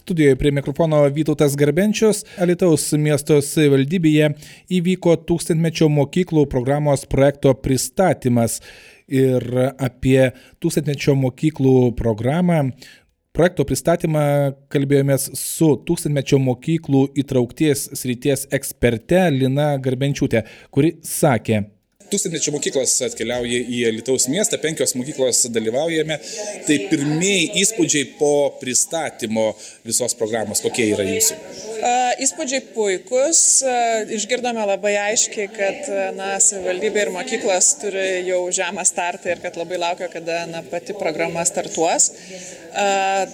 Studijoje prie mikrofono Vytautas Garbenčius, Alitaus miesto savivaldybėje įvyko tūkstantmečio mokyklų programos projekto pristatymas. Ir apie tūkstantmečio mokyklų programą Projekto pristatymą kalbėjomės su tūkstantmečio mokyklų įtraukties srities eksperte Lina Garbenčiūtė, kuri sakė, tūkstantmečio mokyklos atkeliauja į Lietuvos miestą, penkios mokyklos dalyvaujame. Tai pirmieji įspūdžiai po pristatymo visos programos, kokie yra jūsų? Įspūdžiai puikus, išgirdome labai aiškiai, kad na, savivaldybė ir mokyklos turi jau žemą startą ir kad labai laukia, kada na, pati programa startuos.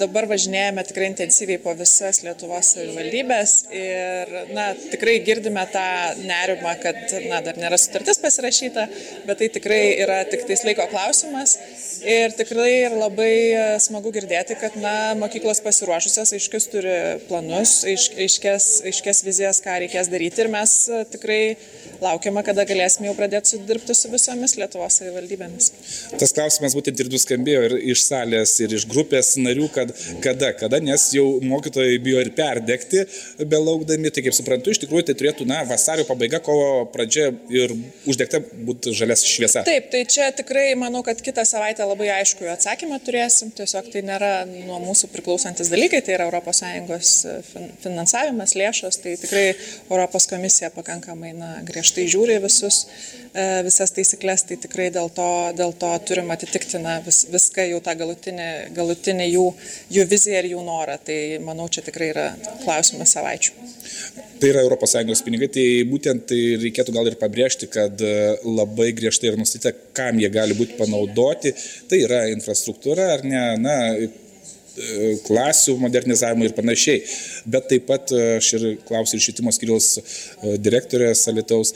Dabar važinėjame tikrai intensyviai po visas Lietuvos savivaldybės ir na, tikrai girdime tą nerimą, kad na, dar nėra sutartis pasirašyta, bet tai tikrai yra tik tais laiko klausimas. Ir tikrai ir labai smagu girdėti, kad na, mokyklos pasiruošusios aiškius turi planus, aiškės, aiškės vizijas, ką reikės daryti ir mes tikrai laukiame, kada galėsime jau pradėti dirbti su visomis Lietuvos savivaldybėmis. Tas klausimas būtent ir nuskambėjo ir iš salės, ir iš grupės narių, kad kada, kada, nes jau mokytojai bijo ir perdegti, belaukdami, tai kaip suprantu, iš tikrųjų tai turėtų, na, vasario pabaiga, kovo pradžia ir uždegta būtų žalias šviesa. Taip, tai čia tikrai manau, kad kitą savaitę labai aišku atsakymą turėsim, tiesiog tai nėra nuo mūsų priklausantis dalykai, tai yra ES finansavimas, lėšos, tai tikrai Europos komisija pakankamai na, griežtai žiūri visus, e, visas taisyklės, tai tikrai dėl to, dėl to turim atitikti na, vis, viską jau tą galutinį, galutinį jų, jų viziją ir jų norą. Tai manau, čia tikrai yra klausimas savaičių. Tai yra ES pinigai, tai būtent tai reikėtų gal ir pabrėžti, kad e, labai griežtai ir nustatyta, kam jie gali būti panaudoti. Tai yra infrastruktūra ar ne, na, klasių modernizavimui ir panašiai. Bet taip pat e, aš ir klausiu ir švietimo skiriaus direktorės Alitaus,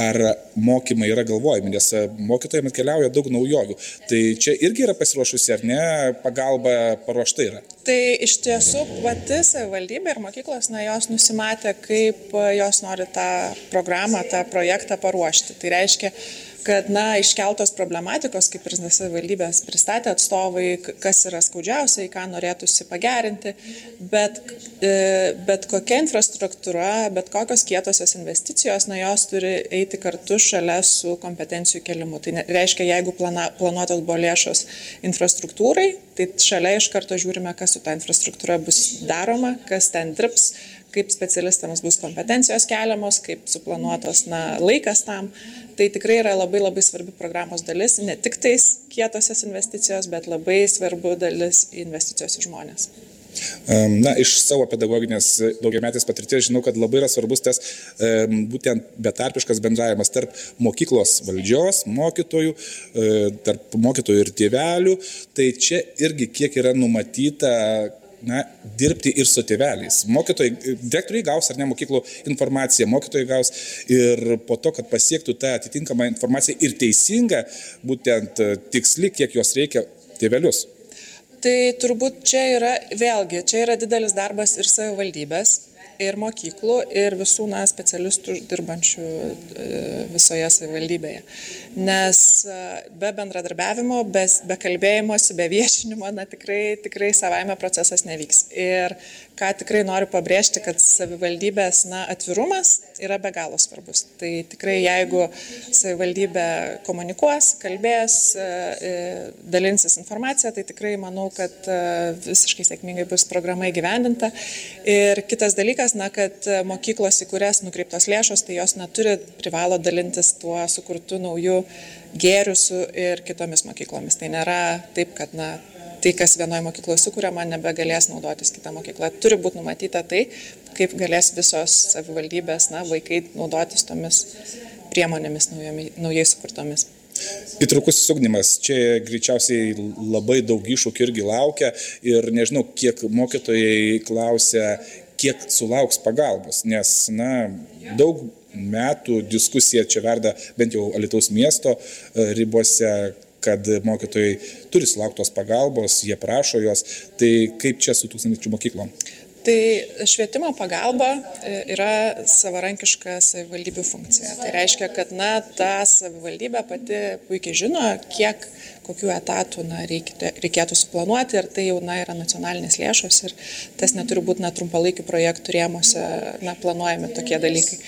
ar mokymai yra galvojami, nes mokytojams atkeliauja daug naujovių. Tai čia irgi yra pasiruošusi, ar ne, pagalba paruošta yra. Tai iš tiesų pati savivaldybė ir mokyklos, na, jos nusimatė, kaip jos nori tą programą, tą projektą paruošti. Tai reiškia, kad na iškeltos problematikos kaip ir savivaldybės pristatė atstovai kas yra skaudžiausia į ką norėtųsi pagerinti bet e, bet kokia infrastruktūra bet kokios kietosios investicijos na jos turi eiti kartu šalia su kompetencijų kėlimu. Tai reiškia jeigu plana planuotos buvo lėšos infrastruktūrai tai šalia iš karto žiūrime kas su ta infrastruktūra bus daroma kas ten dirbs kaip specialistams bus kompetencijos keliamos, kaip suplanuotos na, laikas tam. Tai tikrai yra labai labai svarbi programos dalis, ne tik tais kietosios investicijos, bet labai svarbu dalis investicijos į žmonės. Na, iš savo pedagoginės daugiametės patirties žinau, kad labai yra svarbus tas būtent betarpiškas bendravimas tarp mokyklos valdžios, mokytojų, e, tarp mokytojų ir tėvelių. Tai čia irgi kiek yra numatyta, na, dirbti ir su tėveliais. Mokytojai, direktoriai gaus ar ne mokyklų informaciją, mokytojai gaus ir po to, kad pasiektų tą atitinkamą informaciją ir teisingą, būtent e, tiksli, kiek jos reikia tėvelius. Tai turbūt čia yra, vėlgi, čia yra didelis darbas ir savivaldybės, ir mokyklų, ir visų na, specialistų dirbančių e, visoje savivaldybėje. Nes e, be bendradarbiavimo, be, be kalbėjimosi, be viešinimo, na tikrai, tikrai savaime procesas nevyks. Ir ką tikrai noriu pabrėžti, kad savivaldybės na, atvirumas yra be galo svarbus. Tai tikrai jeigu savivaldybė komunikuos, kalbės, e, dalinsis informaciją, tai tikrai manau, kad visiškai sėkmingai bus programa įgyvendinta. Ir kitas dalykas, na, kad e, mokyklos, į kurias nukreiptos lėšos, tai jos neturi privalo dalintis tuo sukurtu naujų gėrių su ir kitomis mokyklomis. Tai nėra taip, kad, na, tai, kas vienoje mokykloje sukūriama, nebegalės naudotis kita mokykla. Turi būti numatyta tai, kaip galės visos savivaldybės, na, vaikai naudotis tomis priemonėmis naujami, naujai sukurtomis. Įtrukusis ugdymas. Čia greičiausiai labai daug iššūkių irgi laukia ir nežinau, kiek mokytojai klausia, kiek sulauks pagalbos, nes, na, daug metų diskusija čia verda bent jau Alitaus miesto e, ribose, kad mokytojai turi sulauktos pagalbos, jie prašo jos. Tai kaip čia su tūkstančių mokyklom? Tai švietimo pagalba e, yra savarankiška savivaldybių funkcija. Tai reiškia, kad na, ta savivaldybė pati puikiai žino, kiek, kokių etatų na, reikėtų, reikėtų suplanuoti ir tai jau na, yra nacionalinės lėšos ir tas neturi būti na, trumpalaikių projektų rėmose na, planuojami tokie dalykai.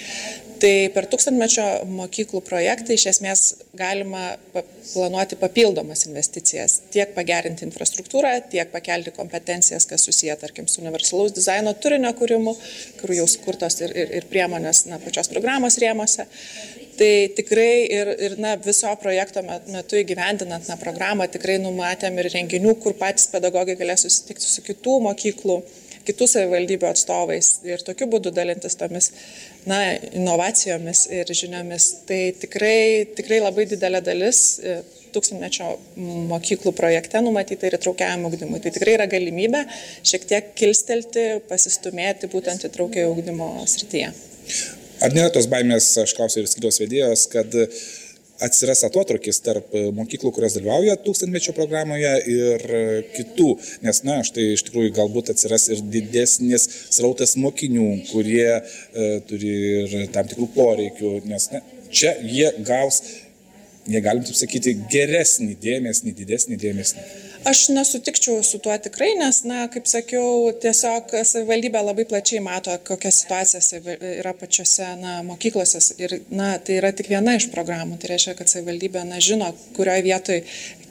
Tai per tūkstantmečio mokyklų projektą iš esmės galima planuoti papildomas investicijas, tiek pagerinti infrastruktūrą, tiek pakelti kompetencijas, kas susiję, tarkim, su universalaus dizaino turinio kūrimu, kur jau skurtos ir, ir, ir priemonės na, pačios programos rėmose. Tai tikrai ir, ir na, viso projekto metu įgyvendinant na, programą tikrai numatėm ir renginių, kur patys pedagogai galės susitikti su kitų mokyklų kitų savivaldybių atstovais ir tokiu būdu dalintis tomis na, inovacijomis ir žiniomis. Tai tikrai, tikrai labai didelė dalis e, tūkstantmečio mokyklų projekte numatyta ir įtraukiajam ugdymui. Tai tikrai yra galimybė šiek tiek kilstelti, pasistumėti būtent įtraukiojo ugdymo srityje. Ar nėra tos baimės, aš klausiu ir skyriaus vedėjos, kad atsiras atotrukis tarp e, mokyklų, kurios dalyvauja tūkstantmečio programoje ir e, kitų, nes, na, štai iš tikrųjų galbūt atsiras ir didesnis srautas mokinių, kurie e, turi ir tam tikrų poreikių, nes na, čia jie gaus, jie galim taip sakyti, geresnį dėmesį, didesnį dėmesį. Aš nesutikčiau su tuo tikrai, nes, na, kaip sakiau, tiesiog savivaldybė labai plačiai mato, kokia situacija yra pačiose na, mokyklose ir na, tai yra tik viena iš programų. Tai reiškia, kad savivaldybė na, žino, kurioje vietoje,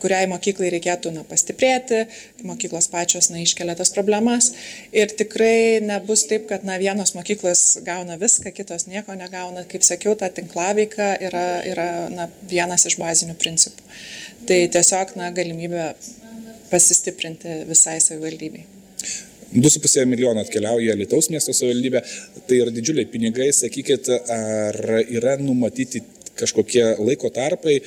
kuriai mokyklai reikėtų na, pastiprėti, mokyklos pačios na, iškelia tas problemas ir tikrai nebus taip, kad na, vienos mokyklos gauna viską, kitos nieko negauna. Kaip sakiau, ta tinklaveika yra, yra na, vienas iš bazinių principų. Tai tiesiog na, galimybė pasistiprinti visai savivaldybei. 2,5 milijono atkeliauja Lietuvos miesto savivaldybė, tai yra didžiuliai pinigai, sakykit, ar yra numatyti kažkokie laiko tarpai,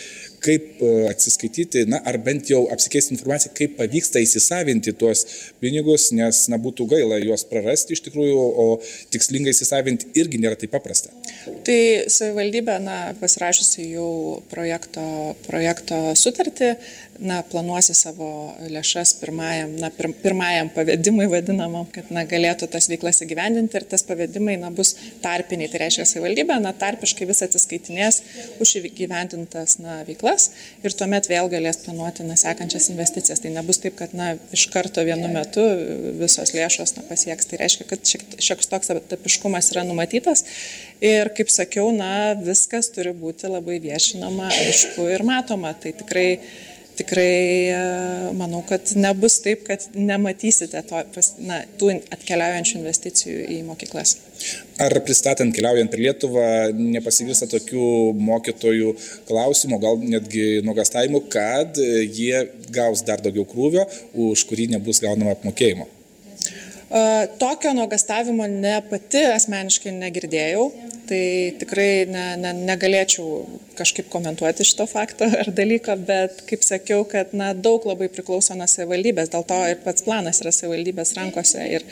kaip e, atsiskaityti, na, ar bent jau apsikeisti informaciją, kaip pavyksta įsisavinti tuos pinigus, nes, na, būtų gaila juos prarasti iš tikrųjų, o tikslingai įsisavinti irgi nėra taip paprasta. Tai savivaldybė, na, pasirašusi jau projekto, projekto sutartį, na, planuosi savo lėšas pirmajam, na, pir, pirmajam pavedimui vadinamam, kad, na, galėtų tas veiklas įgyvendinti ir tas pavedimai, na, bus tarpiniai. Tai reiškia, savivaldybė, na, tarpiškai vis atsiskaitinės už įgyvendintas, na, veiklas veiklas ir tuomet vėl galės planuoti na, sekančias investicijas. Tai nebus taip, kad na, iš karto vienu metu visos lėšos na, pasieks. Tai reiškia, kad šioks toks etapiškumas yra numatytas ir, kaip sakiau, na, viskas turi būti labai viešinama, aišku ir matoma. Tai tikrai tikrai e, manau, kad nebus taip, kad nematysite to, na, tų atkeliaujančių investicijų į mokyklas. Ar pristatant keliaujant per Lietuvą nepasivysta tokių mokytojų klausimų, gal netgi nuogastavimų, kad jie gaus dar daugiau krūvio, už kurį nebus gaunama apmokėjimo? Tokio nuogastavimo ne pati asmeniškai negirdėjau, tai tikrai ne, ne, negalėčiau kažkaip komentuoti šito fakto ar dalyko, bet kaip sakiau, kad na, daug labai priklauso nuo savivaldybės, dėl to ir pats planas yra savivaldybės rankose ir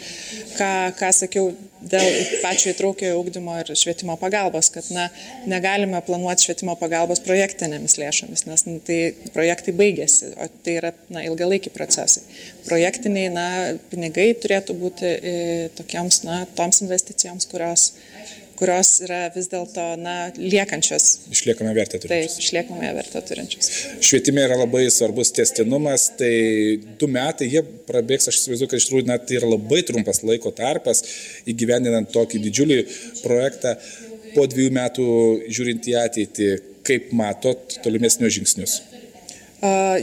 ką, ką sakiau dėl pačio įtraukiojo ūkdymo ir švietimo pagalbos, kad na, negalime planuoti švietimo pagalbos projektinėmis lėšomis, nes na, tai projektai baigėsi, o tai yra na, ilgalaikiai procesai. Projektiniai na, pinigai turėtų būti e, tokiems, na, toms investicijoms, kurios kurios yra vis dėlto liekančios. Išliekame vertę turinčios. Taip, išliekame vertę turinčios. Švietime yra labai svarbus testinumas, tai du metai jie prabėgs, aš įsivaizduoju, kad iš tikrųjų net tai yra labai trumpas laiko tarpas įgyvendinant tokį didžiulį projektą. Po dviejų metų žiūrint į ateitį, kaip matot tolimesnius žingsnius?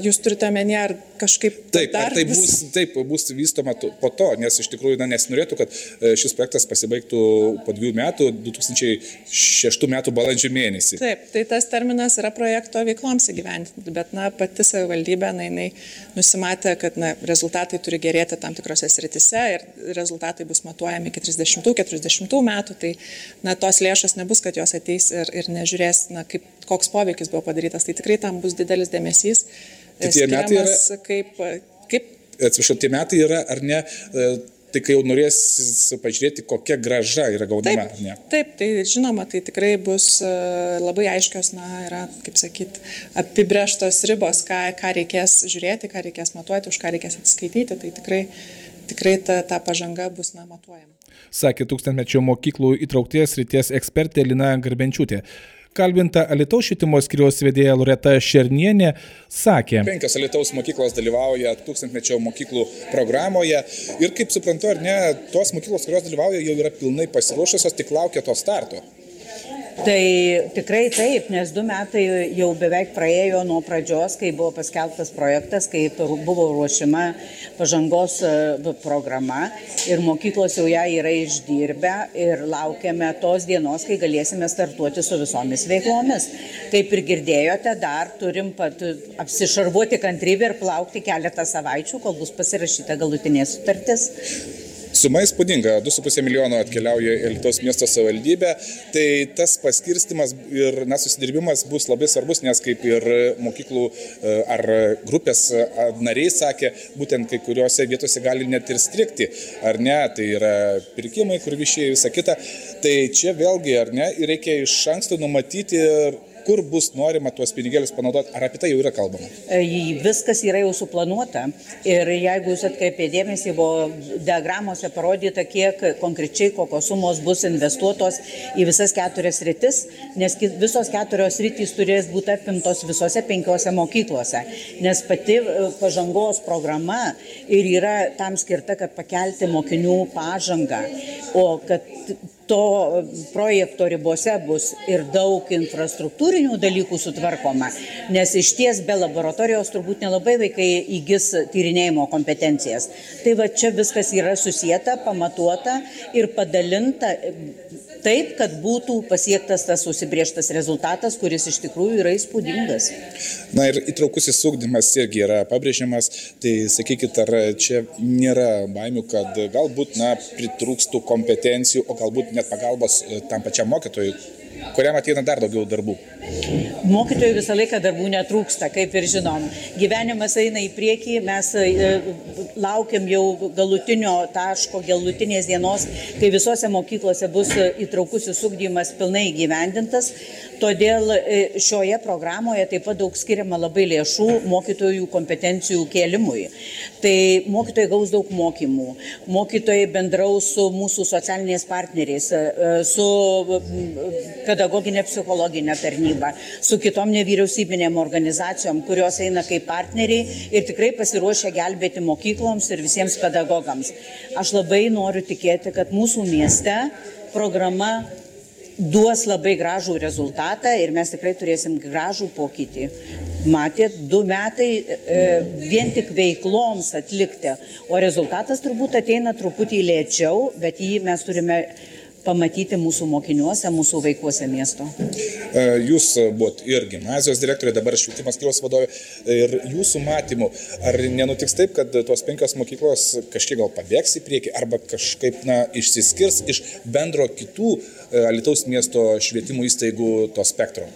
Jūs turite menį, ar kažkaip... Taip, ar tai bus, taip, bus vystoma po to, nes iš tikrųjų na, nesinorėtų, kad e, šis projektas pasibaigtų po dviejų metų, 2006 metų balandžio mėnesį. Taip, tai tas terminas yra projekto veikloms įgyvendinti, bet na, pati savivaldybė, na, jinai nusimatė, kad na, rezultatai turi gerėti tam tikrose sritise ir rezultatai bus matuojami iki 30-40 metų, tai na, tos lėšos nebus, kad jos ateis ir, ir nežiūrės, na, kaip, koks poveikis buvo padarytas, tai tikrai tam bus didelis dėmesys tie metai yra. Kaip, kaip atsiprašau, tie metai yra ar ne e, tai kai jau norės pažiūrėti, kokia graža yra gaunama. Taip, ne? taip, tai žinoma, tai tikrai bus e, labai aiškios, na, yra, kaip sakyti, apibrieštos ribos, ką, ką reikės žiūrėti, ką reikės matuoti, už ką reikės atsiskaityti, tai tikrai, tikrai ta, ta pažanga bus, na, matuojama. Sakė tūkstantmečio mokyklų įtraukties ryties ekspertė Lina Garbenčiūtė. Kalbinta Alitaus švietimo skiriaus vedėja Loreta Šernienė sakė. Penkios Alitaus mokyklos dalyvauja tūkstantmečio mokyklų programoje ir kaip suprantu, ar ne, tos mokyklos, kurios dalyvauja, jau yra pilnai pasiruošusios, tik laukia to starto. Tai tikrai taip, nes du metai jau beveik praėjo nuo pradžios, kai buvo paskelbtas projektas, kai buvo ruošima pažangos e, programa ir mokyklos jau ją yra išdirbę ir laukiame tos dienos, kai galėsime startuoti su visomis veiklomis. Kaip ir girdėjote, dar turim pat apsišarvuoti kantrybę ir plaukti keletą savaičių, kol bus pasirašyta galutinė sutartis. Suma įspūdinga, 2,5 milijono atkeliauja į Lietuvos miesto savivaldybę, tai tas paskirstimas ir na, susidirbimas bus labai svarbus, nes kaip ir mokyklų e, ar grupės nariai sakė, būtent kai kuriuose vietose gali net ir strikti, ar ne, tai yra pirkimai, kur viešieji visą kitą, tai čia vėlgi, ar ne, reikia iš anksto numatyti kur bus norima tuos pinigėlius panaudoti, ar apie tai jau yra kalbama? E, viskas yra jau suplanuota. Ir jeigu jūs atkreipėte dėmesį, buvo diagramose parodyta, kiek konkrečiai kokios sumos bus investuotos į visas keturias rytis, nes visos keturios rytys turės būti apimtos visose penkiose mokyklose, nes pati e, pažangos programa ir yra tam skirta, kad pakelti mokinių pažangą, o kad to projekto ribose bus ir daug infrastruktūrinių dalykų sutvarkoma, nes iš ties be laboratorijos turbūt nelabai vaikai įgis tyrinėjimo kompetencijas. Tai va čia viskas yra susijęta, pamatuota ir padalinta taip, kad būtų pasiektas tas užsibrieštas rezultatas, kuris iš tikrųjų yra įspūdingas. Na ir įtraukusis ūkdymas irgi yra pabrėžiamas, tai sakykit, ar čia nėra baimių, kad galbūt, na, pritrūkstų kompetencijų, o galbūt net pagalbos e, tam pačiam mokytojui, kuriam ateina dar daugiau darbų. Mokytojų visą laiką darbų netrūksta, kaip ir žinom. Gyvenimas eina į priekį, mes e, laukiam jau galutinio taško, galutinės dienos, kai visose mokyklose bus įtraukusis ugdymas pilnai įgyvendintas. Todėl e, šioje programoje taip pat daug skiriama labai lėšų mokytojų kompetencijų kėlimui. Tai mokytojai gaus daug mokymų, mokytojai bendraus su mūsų socialiniais partneriais, e, su pedagoginė psichologinė tarnyba, su kitom nevyriausybinėm organizacijom, kurios eina kaip partneriai ir tikrai pasiruošia gelbėti mokykloms ir visiems pedagogams. Aš labai noriu tikėti, kad mūsų mieste programa duos labai gražų rezultatą ir mes tikrai turėsim gražų pokytį. Matėt, du metai e, vien tik veikloms atlikti, o rezultatas turbūt ateina truputį lėčiau, bet jį mes turime pamatyti mūsų mokiniuose, mūsų vaikuose miesto. E, jūs buvot ir gimnazijos direktorė, dabar švietimas skiriaus vadovė. Ir jūsų matymu, ar nenutiks taip, kad tos penkios mokyklos kažkiek gal pabėgs į priekį, arba kažkaip na, išsiskirs iš bendro kitų e, Alitaus miesto švietimo įstaigų to spektro?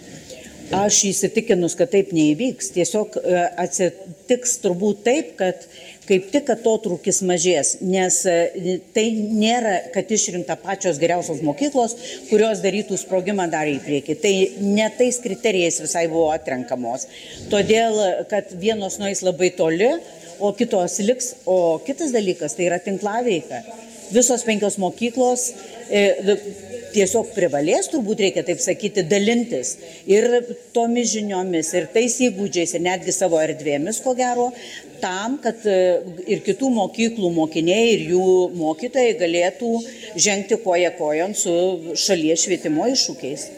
Aš įsitikinus, kad taip neįvyks. Tiesiog e, atsitiks turbūt taip, kad kaip tik atotrūkis mažės, nes e, tai nėra, kad išrinkta pačios geriausios mokyklos, kurios darytų sprogimą dar į priekį. Tai ne tais kriterijais visai buvo atrenkamos. Todėl, kad vienos nueis labai toli, o kitos liks. O kitas dalykas tai yra tinklaveika. Visos penkios mokyklos e, tiesiog privalės, turbūt reikia taip sakyti, dalintis ir tomis žiniomis, ir tais įgūdžiais, ir netgi savo erdvėmis, ko gero, tam, kad e, ir kitų mokyklų mokiniai, ir jų mokytojai galėtų žengti koja kojon su šalies švietimo iššūkiais.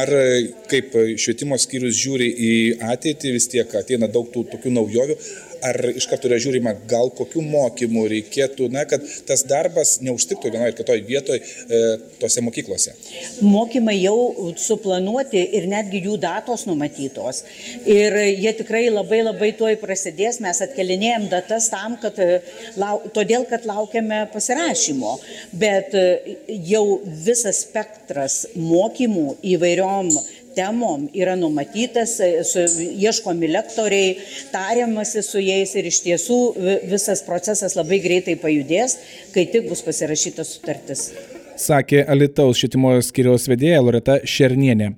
Ar e, kaip švietimo skyrius žiūri į ateitį, vis tiek ateina daug tų tokių naujovių, ar iš karto yra žiūrima, gal kokių mokymų reikėtų, na, kad tas darbas neužtiktų vienoje ir kitoje vietoje e, tose mokyklose? Mokymai jau suplanuoti ir netgi jų datos numatytos. Ir jie tikrai labai labai tuoj prasidės, mes atkelinėjom datas tam, kad, e, lau, todėl, kad laukiame pasirašymo. Bet e, jau visas spektras mokymų įvairiom temom yra numatytas, su, ieškomi lektoriai, tariamasi su jais ir iš tiesų visas procesas labai greitai pajudės, kai tik bus pasirašyta sutartis. Sakė Alitaus švietimo skiriaus vedėja Loreta Šernienė.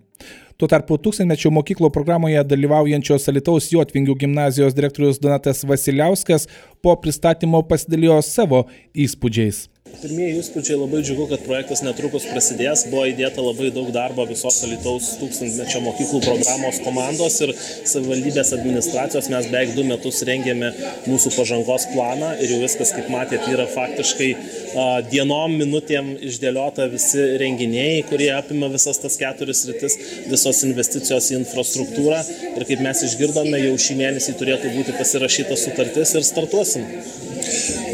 Tuo tarpu tūkstantmečio mokyklų programoje dalyvaujančios Alitaus Jotvingių gimnazijos direktorius Donatas Vasiliauskas po pristatymo pasidalijo savo įspūdžiais. Pirmieji įspūdžiai labai džiugu, kad projektas netrukus prasidės. Buvo įdėta labai daug darbo visos Alitaus tūkstantmečio mokyklų programos komandos ir savivaldybės administracijos. Mes beveik du metus rengėme mūsų pažangos planą ir jau viskas, kaip matėte, yra faktiškai dienom, minutėm išdėliota visi renginiai, kurie apima visas tas keturis rytis, visos investicijos į infrastruktūrą. Ir kaip mes išgirdome, jau šį mėnesį turėtų būti pasirašyta sutartis ir startuosim.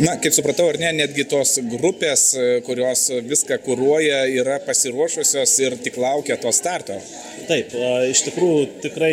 Na, kaip supratau, ar ne, netgi tos grupės, kurios viską kūruoja, yra pasiruošusios ir tik laukia to starto. Taip, iš tikrųjų tikrai,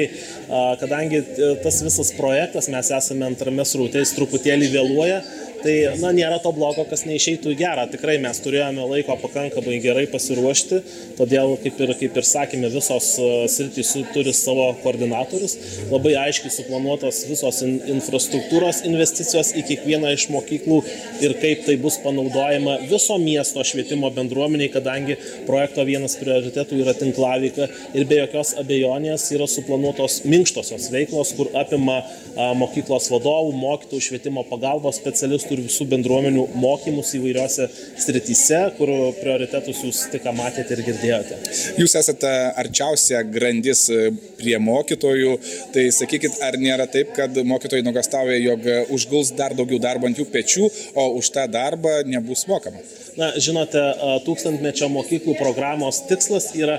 kadangi tas visas projektas, mes esame antrame sraute, jis truputėlį vėluoja, Tai na, nėra to blogo, kas neišeitų į gerą. Tikrai mes turėjome laiko pakankamai gerai pasiruošti, todėl, kaip ir, kaip ir sakėme, visos e, sritys turi savo koordinatorius, labai aiškiai suplanuotos visos in, infrastruktūros investicijos į kiekvieną iš mokyklų ir kaip tai bus panaudojama viso miesto švietimo bendruomeniai, kadangi projekto vienas prioritetų yra tinklavyka ir be jokios abejonės yra suplanuotos minkštosios veiklos, kur apima a, mokyklos vadovų, mokytojų, švietimo pagalbos specialistų ir visų bendruomenių mokymus įvairiose srityse, kur prioritetus jūs tik matėte ir girdėjote. Jūs esate arčiausia grandis e, prie mokytojų, tai sakykit, ar nėra taip, kad mokytojai nuogastauja, jog užguls dar daugiau darbo ant jų pečių, o už tą darbą nebus mokama? Na, žinote, tūkstantmečio mokyklų programos tikslas yra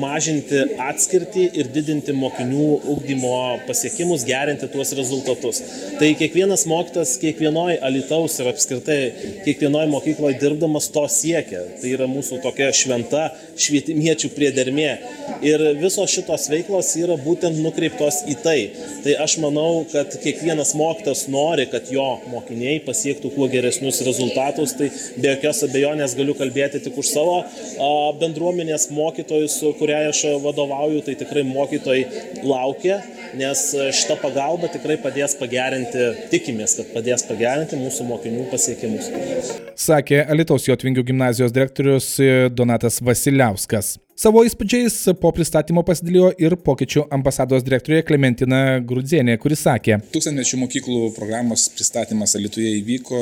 mažinti atskirtį ir didinti mokinių ugdymo pasiekimus, gerinti tuos rezultatus. Tai kiekvienas mokytas, kiekvienoje Alitaus ir apskritai kiekvienoje mokykloje dirbdamas to siekia. Tai yra mūsų tokia šventa švietimiečių priedermė. Ir visos šitos veiklos yra būtent nukreiptos į tai. Tai aš manau, kad kiekvienas mokytas nori, kad jo mokiniai pasiektų kuo geresnius rezultatus. Tai be jokios abejonės galiu kalbėti tik už savo bendruomenės mokytojus, kuriai aš vadovauju, tai tikrai mokytojai laukia, nes šita pagalba tikrai padės pagerinti, tikimės, kad padės pagerinti mūsų mokinių pasiekimus. Sakė Alitaus Jotvingių gimnazijos direktorius Donatas Vasiliauskas. Savo įspūdžiais po pristatymo pasidalijo ir pokyčių ambasados direktorė Klementina Grudzienė, kuris sakė. Tūkstantmečių mokyklų programos pristatymas Alitoje įvyko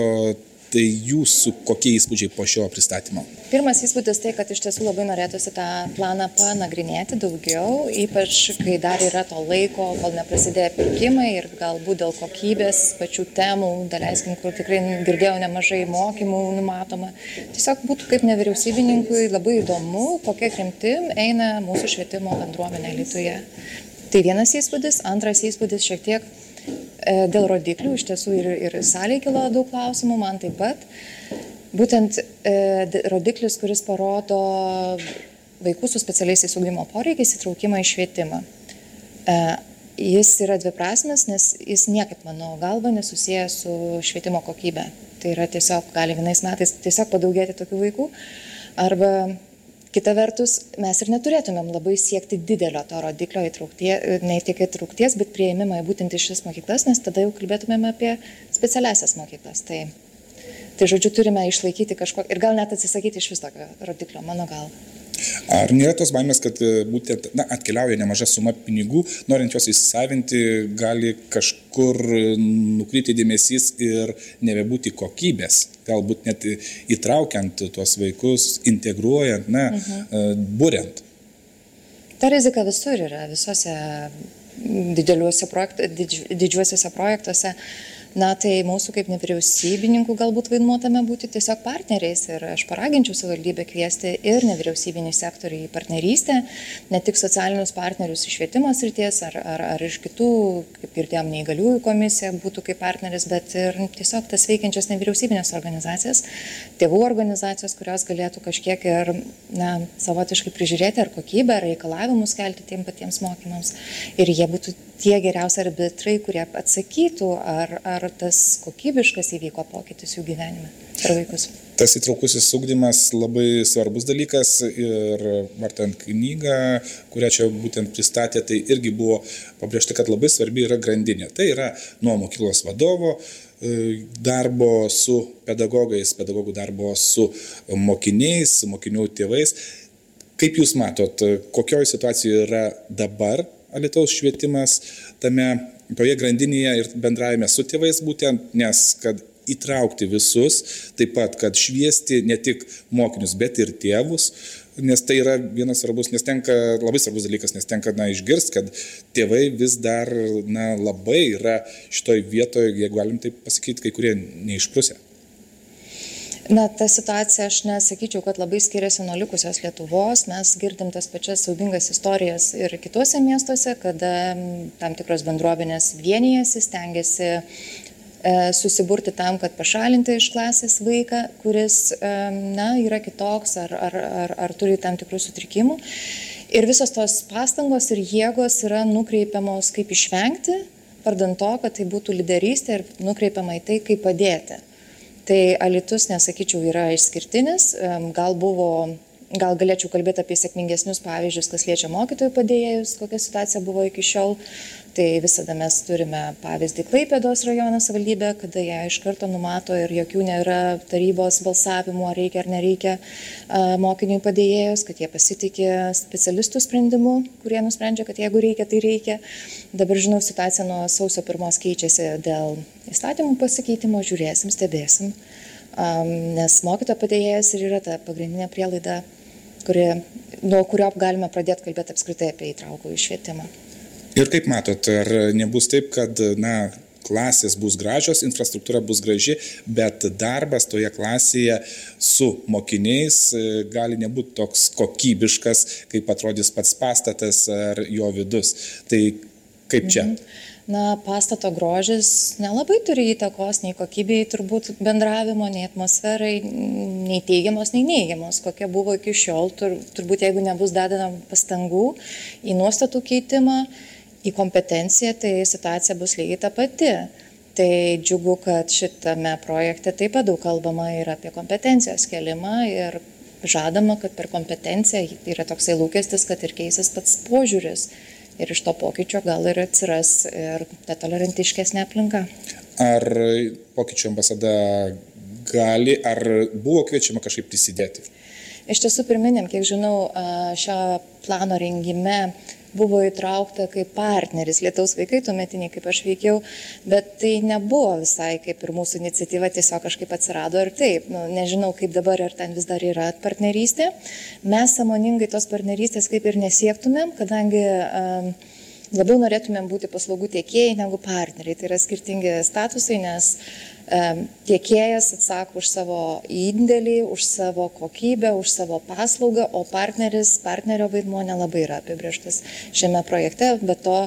Tai jūsų kokie įspūdžiai po šio pristatymo? Pirmas įspūdis tai, kad iš tiesų labai norėtųsi tą planą panagrinėti daugiau, ypač kai dar yra to laiko, kol neprasidėjo pirkimai ir galbūt dėl kokybės pačių temų, daleiskim, kur tikrai girdėjau nemažai mokymų numatoma. Tiesiog būtų kaip nevyriausybininkui labai įdomu, kokia krimtim eina mūsų švietimo bendruomenė Lietuvoje. Tai vienas įspūdis, antras įspūdis šiek tiek dėl rodiklių iš tiesų ir, ir salėje kilo daug klausimų, man taip pat. Būtent e, rodiklis, kuris parodo vaikų su specialiaisiais ugdymo poreikiais įtraukimą į švietimą. E, jis yra dviprasmis, nes jis niekaip, mano galva, nesusijęs su švietimo kokybė. Tai yra tiesiog, gali vienais metais tiesiog padaugėti tokių vaikų, arba Kita vertus, mes ir neturėtumėm labai siekti didelio to rodiklio įtrauktie, ne tik įtraukties, bet prieimimą būtent iš šis mokyklas, nes tada jau kalbėtumėm apie specialiasias mokyklas. Tai, tai žodžiu, turime išlaikyti kažko ir gal net atsisakyti iš vis tokio rodiklio, mano galva. Ar nėra tos baimės, kad e, būtent na, atkeliauja nemaža suma pinigų, norint juos įsisavinti, gali kažkur nukrypti dėmesys ir nebebūti kokybės, galbūt net įtraukiant tuos vaikus, integruojant, na, mhm. būrent. Ta rizika visur yra, visose dideliuose projekt, didž, didžiuosiuose projektuose. Na, tai mūsų kaip nevyriausybininkų galbūt vaidmuo tame būti tiesiog partneriais ir aš paraginčiau savivaldybę kviesti ir nevyriausybinį sektorių į partnerystę, ne tik socialinius partnerius iš švietimo srities ar, ar, ar iš kitų, kaip girdėjom, neįgaliųjų komisija būtų kaip partneris, bet ir tiesiog tas veikiančias nevyriausybinės organizacijas, tėvų organizacijos, kurios galėtų kažkiek ir na, savotiškai prižiūrėti ar kokybę, ar reikalavimus kelti tiem patiems mokymams. Ir jie būtų tie geriausi arbitrai, kurie atsakytų, ar, ar tas kokybiškas įvyko pokytis jų gyvenime per vaikus. Tas įtraukusis ūkdymas labai svarbus dalykas ir vartant knygą, kurią čia būtent pristatė, tai irgi buvo pabrėžta, kad labai svarbi yra grandinė. Tai yra nuo mokyklos vadovo, e, darbo su pedagogais, pedagogų darbo su mokiniais, mokinių tėvais. Kaip Jūs matot, kokioje situacijoje yra dabar Alitaus švietimas tame, toje grandinėje ir bendravime su tėvais būtent, nes kad įtraukti visus, taip pat, kad šviesti ne tik mokinius, bet ir tėvus, nes tai yra vienas svarbus, nes tenka, labai svarbus dalykas, nes tenka, na, išgirsti, kad tėvai vis dar, na, labai yra šitoj vietoje, jeigu galim taip pasakyti, kai kurie neišprusę. Na, ta situacija, aš nesakyčiau, kad labai skiriasi nuo likusios Lietuvos. Mes girdim tas pačias saubingas istorijas ir kituose miestuose, kada tam tikros bendruomenės vienijasi, stengiasi e, susiburti tam, kad pašalinti iš klasės vaiką, kuris, e, na, yra kitoks ar, ar, ar, ar turi tam tikrų sutrikimų. Ir visos tos pastangos ir jėgos yra nukreipiamos kaip išvengti, vardant to, kad tai būtų lyderystė ir nukreipiama į tai, kaip padėti. Tai Alitus, nesakyčiau, yra išskirtinis, gal buvo gal galėčiau kalbėti apie sėkmingesnius pavyzdžius, kas liečia mokytojų padėjėjus, kokia situacija buvo iki šiol. Tai visada mes turime pavyzdį Klaipėdos rajono savivaldybė, kada jie iš karto numato ir jokių nėra tarybos balsavimų, ar reikia ar nereikia mokinių padėjėjus, kad jie pasitikė specialistų sprendimu, kurie nusprendžia, kad jeigu reikia, tai reikia. Dabar žinau, situacija nuo sausio pirmos keičiasi dėl įstatymų pasikeitimo, žiūrėsim, stebėsim, nes mokytojo padėjėjas ir yra ta pagrindinė prielaida, kuri, nuo kurio galime pradėti kalbėti apskritai apie įtraukų išvietimą. Ir kaip matot, ar nebus taip, kad, na, klasės bus gražios, infrastruktūra bus graži, bet darbas toje klasėje su mokiniais e, gali nebūti toks kokybiškas, kaip atrodys pats pastatas ar jo vidus. Tai kaip čia? Mhm. Na, pastato grožis nelabai turi įtakos nei kokybei, turbūt bendravimo, nei atmosferai, nei teigiamos, nei neigiamos, kokia buvo iki šiol. Tur, turbūt jeigu nebus dedama pastangų į nuostatų keitimą, į kompetenciją, tai situacija bus lygiai ta pati. Tai džiugu, kad šitame projekte taip pat daug kalbama ir apie kompetencijos kelimą ir žadama, kad per kompetenciją yra toksai lūkestis, kad ir keisis pats požiūris ir iš to pokyčio gal ir atsiras ir ta tolerantiškesnė aplinka. Ar pokyčio ambasada gali, ar buvo kviečiama kažkaip prisidėti? Iš tiesų, pirminiam, kiek žinau, šio plano rengime buvo įtraukta kaip partneris Lietuvos vaikai, tuometiniai, kaip aš veikiau, bet tai nebuvo visai kaip ir mūsų iniciatyva, tiesiog kažkaip atsirado ir taip. Nu, nežinau, kaip dabar, ar ten vis dar yra partnerystė. Mes samoningai tos partnerystės kaip ir nesiektumėm, kadangi um, labiau norėtumėm būti paslaugų tiekėjai negu partneriai. Tai yra skirtingi statusai, nes tiekėjas atsako už savo indėlį, už savo kokybę, už savo paslaugą, o partneris, partnerio vaidmuo nelabai yra apibrieštas šiame projekte, bet to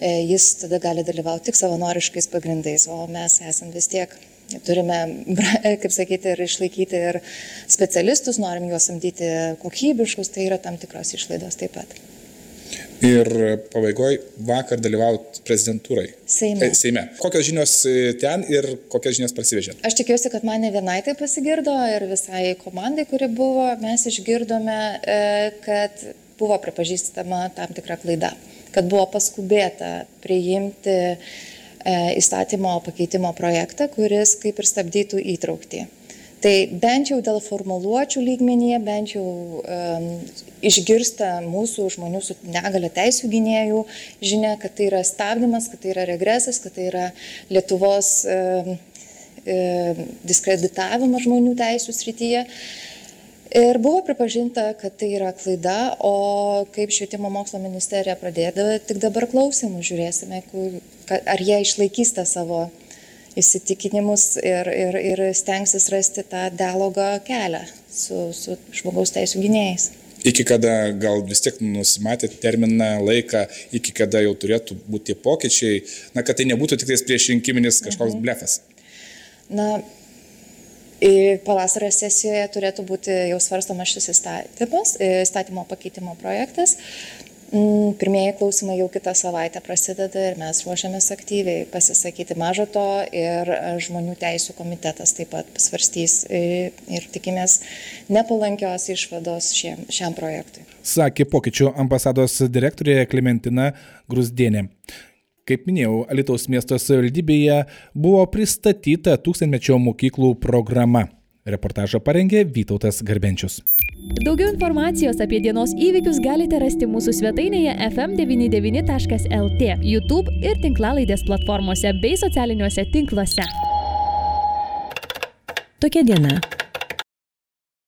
e, jis tada gali dalyvauti tik savanoriškais pagrindais, o mes esam vis tiek turime, kaip sakyti, ir išlaikyti ir specialistus, norim juos samdyti kokybiškus, tai yra tam tikros išlaidos taip pat. Ir pabaigoje vakar dalyvaut prezidentūrai. Seime. E, Seime. Kokios žinios e, ten ir kokias žinios prasivežėt? Aš tikiuosi, kad mane vienai tai pasigirdo ir visai komandai, kuri buvo, mes išgirdome, e, kad buvo pripažįstama tam tikra klaida, kad buvo paskubėta priimti įstatymo pakeitimo projektą, kuris kaip ir stabdytų įtraukti. Tai bent jau dėl formuluočių lygmenyje, bent jau um, išgirsta mūsų žmonių su negale teisų gynėjų žinia, kad tai yra stabdymas, kad tai yra regresas, kad tai yra Lietuvos um, um, diskreditavimas žmonių teisų srityje. Ir buvo pripažinta, kad tai yra klaida, o kaip švietimo mokslo ministerija pradėdavo, tik dabar klausimų žiūrėsime, ar jie išlaikys tą savo įsitikinimus ir, ir, ir stengsis rasti tą dialogą kelią su, su žmogaus teisų gynėjais. Iki kada gal vis tiek nusimatė terminą, laiką, iki kada jau turėtų būti pokyčiai, na, kad tai nebūtų tik prieš rinkiminis kažkoks mhm. blefas. Na, pavasario sesijoje turėtų būti jau svarstamas šis įstatymas, įstatymo pakeitimo projektas. Mm, pirmieji klausimai jau kitą savaitę prasideda ir mes ruošiamės aktyviai pasisakyti. Mažo to ir žmonių teisų komitetas taip pat pasvarstys ir tikimės nepalankios išvados šiam, šiam projektui. Sakė pokyčių ambasados direktorė Klementina Grusdienė. Kaip minėjau, Alitaus miesto savivaldybėje buvo pristatyta tūkstantmečio mokyklų programa. Reportažą parengė Vytautas Garbenčius. Daugiau informacijos apie dienos įvykius galite rasti mūsų svetainėje fm99.lt, YouTube ir tinklalaidės platformose bei socialiniuose tinkluose. Tokia diena.